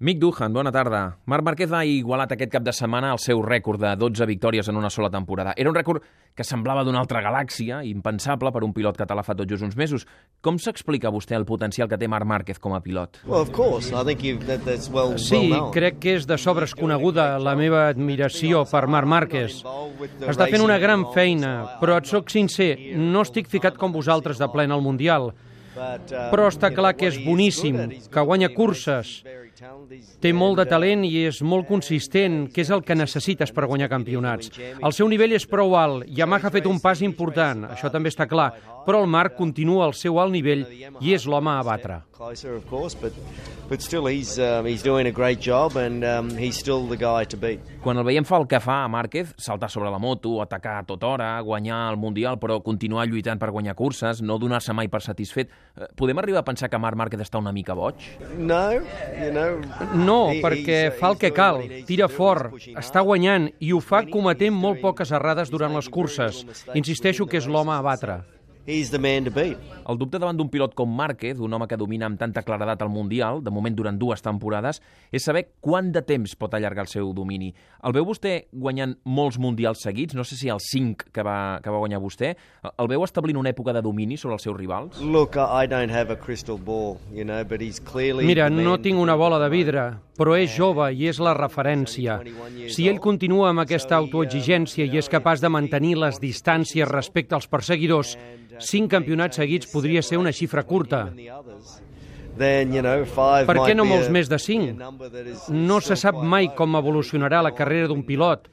Mick Duhan, bona tarda. Marc Márquez ha igualat aquest cap de setmana el seu rècord de 12 victòries en una sola temporada. Era un rècord que semblava d'una altra galàxia, impensable per un pilot català fa tot just uns mesos. Com s'explica vostè el potencial que té Marc Márquez com a pilot? Well, of course. I think that, that's well, Sí, well known. crec que és de sobres coneguda la meva admiració per Marc Márquez. Està fent una gran feina, però et sóc sincer, no estic ficat com vosaltres de plena al Mundial. Però està clar que és boníssim, que guanya curses, té molt de talent i és molt consistent, que és el que necessites per guanyar campionats. El seu nivell és prou alt, Yamaha ha fet un pas important, això també està clar, però el Marc continua al seu alt nivell i és l'home a batre. Quan el veiem fa el que fa a Márquez, saltar sobre la moto, atacar a tota hora, guanyar el Mundial, però continuar lluitant per guanyar curses, no donar-se mai per satisfet, eh, podem arribar a pensar que Marc Márquez està una mica boig? No, you know. No, perquè fa el que cal, tira fort, està guanyant i ho fa cometent molt poques errades durant les curses. Insisteixo que és l'home a batre. He's the man to beat. El dubte davant d'un pilot com Márquez, un home que domina amb tanta claredat el Mundial, de moment durant dues temporades, és saber quant de temps pot allargar el seu domini. El veu vostè guanyant molts Mundials seguits? No sé si els 5 que va, que va guanyar vostè. El veu establint una època de domini sobre els seus rivals? Look, I don't have a crystal ball, you know, but he's clearly. Mira, no tinc una bola de vidre, però és jove i és la referència. Si ell continua amb aquesta autoexigència i és capaç de mantenir les distàncies respecte als perseguidors, cinc campionats seguits podria ser una xifra curta. Per què no molts més de cinc? No se sap mai com evolucionarà la carrera d'un pilot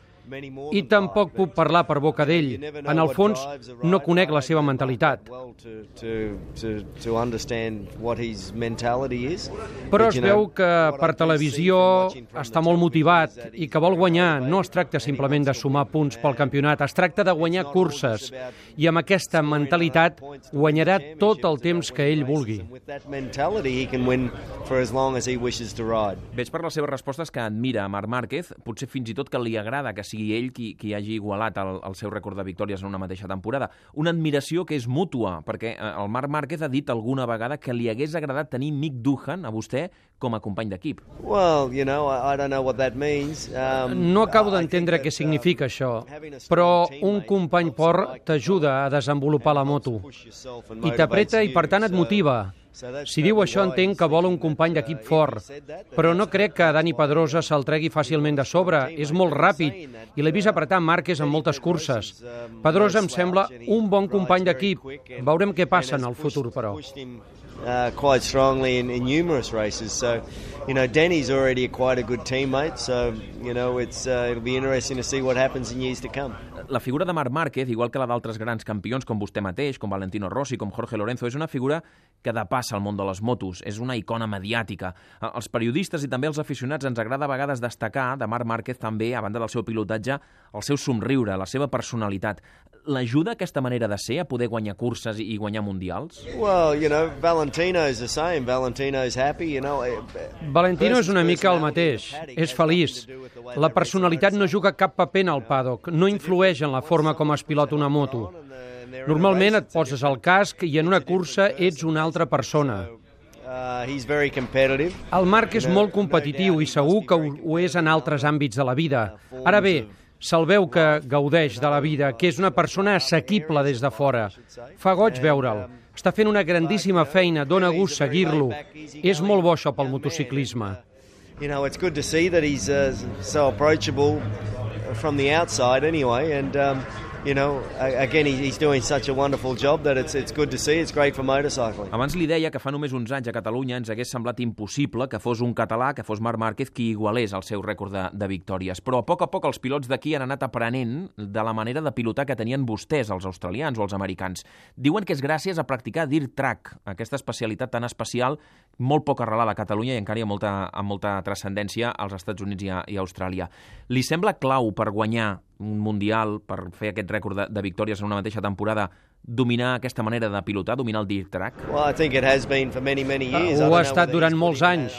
i tampoc puc parlar per boca d'ell. En el fons, no conec la seva mentalitat. Però es veu que per televisió està molt motivat i que vol guanyar. No es tracta simplement de sumar punts pel campionat, es tracta de guanyar curses. I amb aquesta mentalitat guanyarà tot el temps que ell vulgui. Veig per les seves respostes que admira a Marc Márquez, potser fins i tot que li agrada que sigui ell qui, qui hagi igualat el, el seu rècord de victòries en una mateixa temporada. Una admiració que és mútua, perquè eh, el Marc Márquez ha dit alguna vegada que li hagués agradat tenir Mick Duhan, a vostè, com a company d'equip. Well, you know, I, don't know what that means. Um, No acabo d'entendre què significa um, això, having a strong però un company helps por like t'ajuda a desenvolupar la moto i t'apreta i per tant et motiva. Si diu això entenc que vol un company d'equip fort, però no crec que Dani Pedrosa se'l tregui fàcilment de sobre. És molt ràpid i l'he vist apretar Márquez en moltes curses. Pedrosa em sembla un bon company d'equip. Veurem què passa en el futur, però. uh, quite strongly in, in numerous races. So, you know, Danny's already quite a good teammate. So, you know, it's uh, it'll be interesting to see what happens in years to come. La figura de Marc Márquez, igual que la d'altres grans campions com vostè mateix, com Valentino Rossi, com Jorge Lorenzo, és una figura que depassa el món de les motos, és una icona mediàtica. Eh, Els periodistes i també els aficionats ens agrada a vegades destacar de Marc Márquez també, a banda del seu pilotatge, el seu somriure, la seva personalitat. L'ajuda aquesta manera de ser a poder guanyar curses i guanyar mundials? Well, you know, Valentino's the same. Valentino's happy, you know. eh, Valentino és una mica el mateix, és feliç. La personalitat no juga cap paper en el paddock, no influeix en la forma com es pilota una moto. Normalment et poses el casc i en una cursa ets una altra persona. El Marc és molt competitiu i segur que ho és en altres àmbits de la vida. Ara bé, se'l veu que gaudeix de la vida, que és una persona assequible des de fora. Fa goig veure'l. Està fent una grandíssima feina, dona gust seguir-lo. És molt bo això pel motociclisme. You know, it's good to see that he's uh, so approachable from the outside anyway. And, um, you know, again, he- he's doing such a wonderful job that it's, it's good to see. It's great for motorcycling. Abans li deia que fa només uns anys a Catalunya ens hagués semblat impossible que fos un català, que fos Marc Márquez, qui igualés el seu rècord de, de victòries. Però a poc a poc els pilots d'aquí han anat aprenent de la manera de pilotar que tenien vostès, els australians o els americans. Diuen que és gràcies a practicar dirt track, aquesta especialitat tan especial, molt poc arrelada a Catalunya i encara hi ha molta, amb molta transcendència als Estats Units i a, i a Austràlia. Li sembla clau per guanyar un Mundial, per fer aquest rècord de, de victòries en una mateixa temporada, dominar aquesta manera de pilotar, dominar el dirt track? Well, I think it has been for many, many Ah, years. ho I don't ha estat durant molts anys.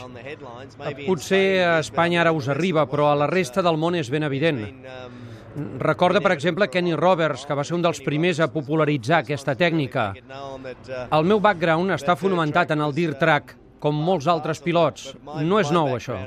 Potser a Espanya ara us arriba, però a la resta del món és ben evident. um, Recorda, per exemple, Kenny Roberts, que va ser un dels primers a popularitzar aquesta tècnica. uh, El meu background està fonamentat en el dirt track com molts altres pilots. No és nou, això.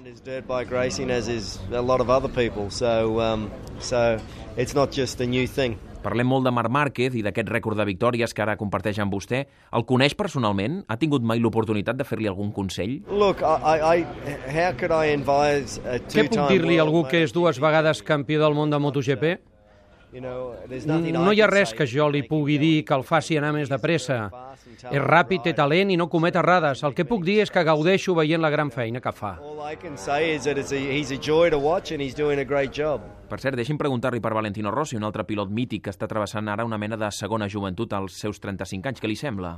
Parlem molt de Marc Márquez i d'aquest rècord de victòries que ara comparteix amb vostè. El coneix personalment? Ha tingut mai l'oportunitat de fer-li algun consell? Look, I, I, how could I advise a Què puc dir-li a algú que és dues vegades campió del món de MotoGP? No hi ha res que jo li pugui dir que el faci anar més de pressa. És ràpid, té talent i no comet errades. El que puc dir és que gaudeixo veient la gran feina que fa. Per cert, deixi'm preguntar-li per Valentino Rossi, un altre pilot mític que està travessant ara una mena de segona joventut als seus 35 anys. Què li sembla?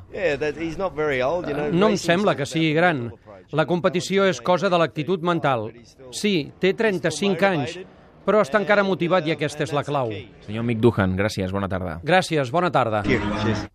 No em sembla que sigui gran. La competició és cosa de l'actitud mental. Sí, té 35 anys, però està encara motivat i aquesta és la clau. Senyor Mick Duhan, gràcies, bona tarda. Gràcies, bona tarda.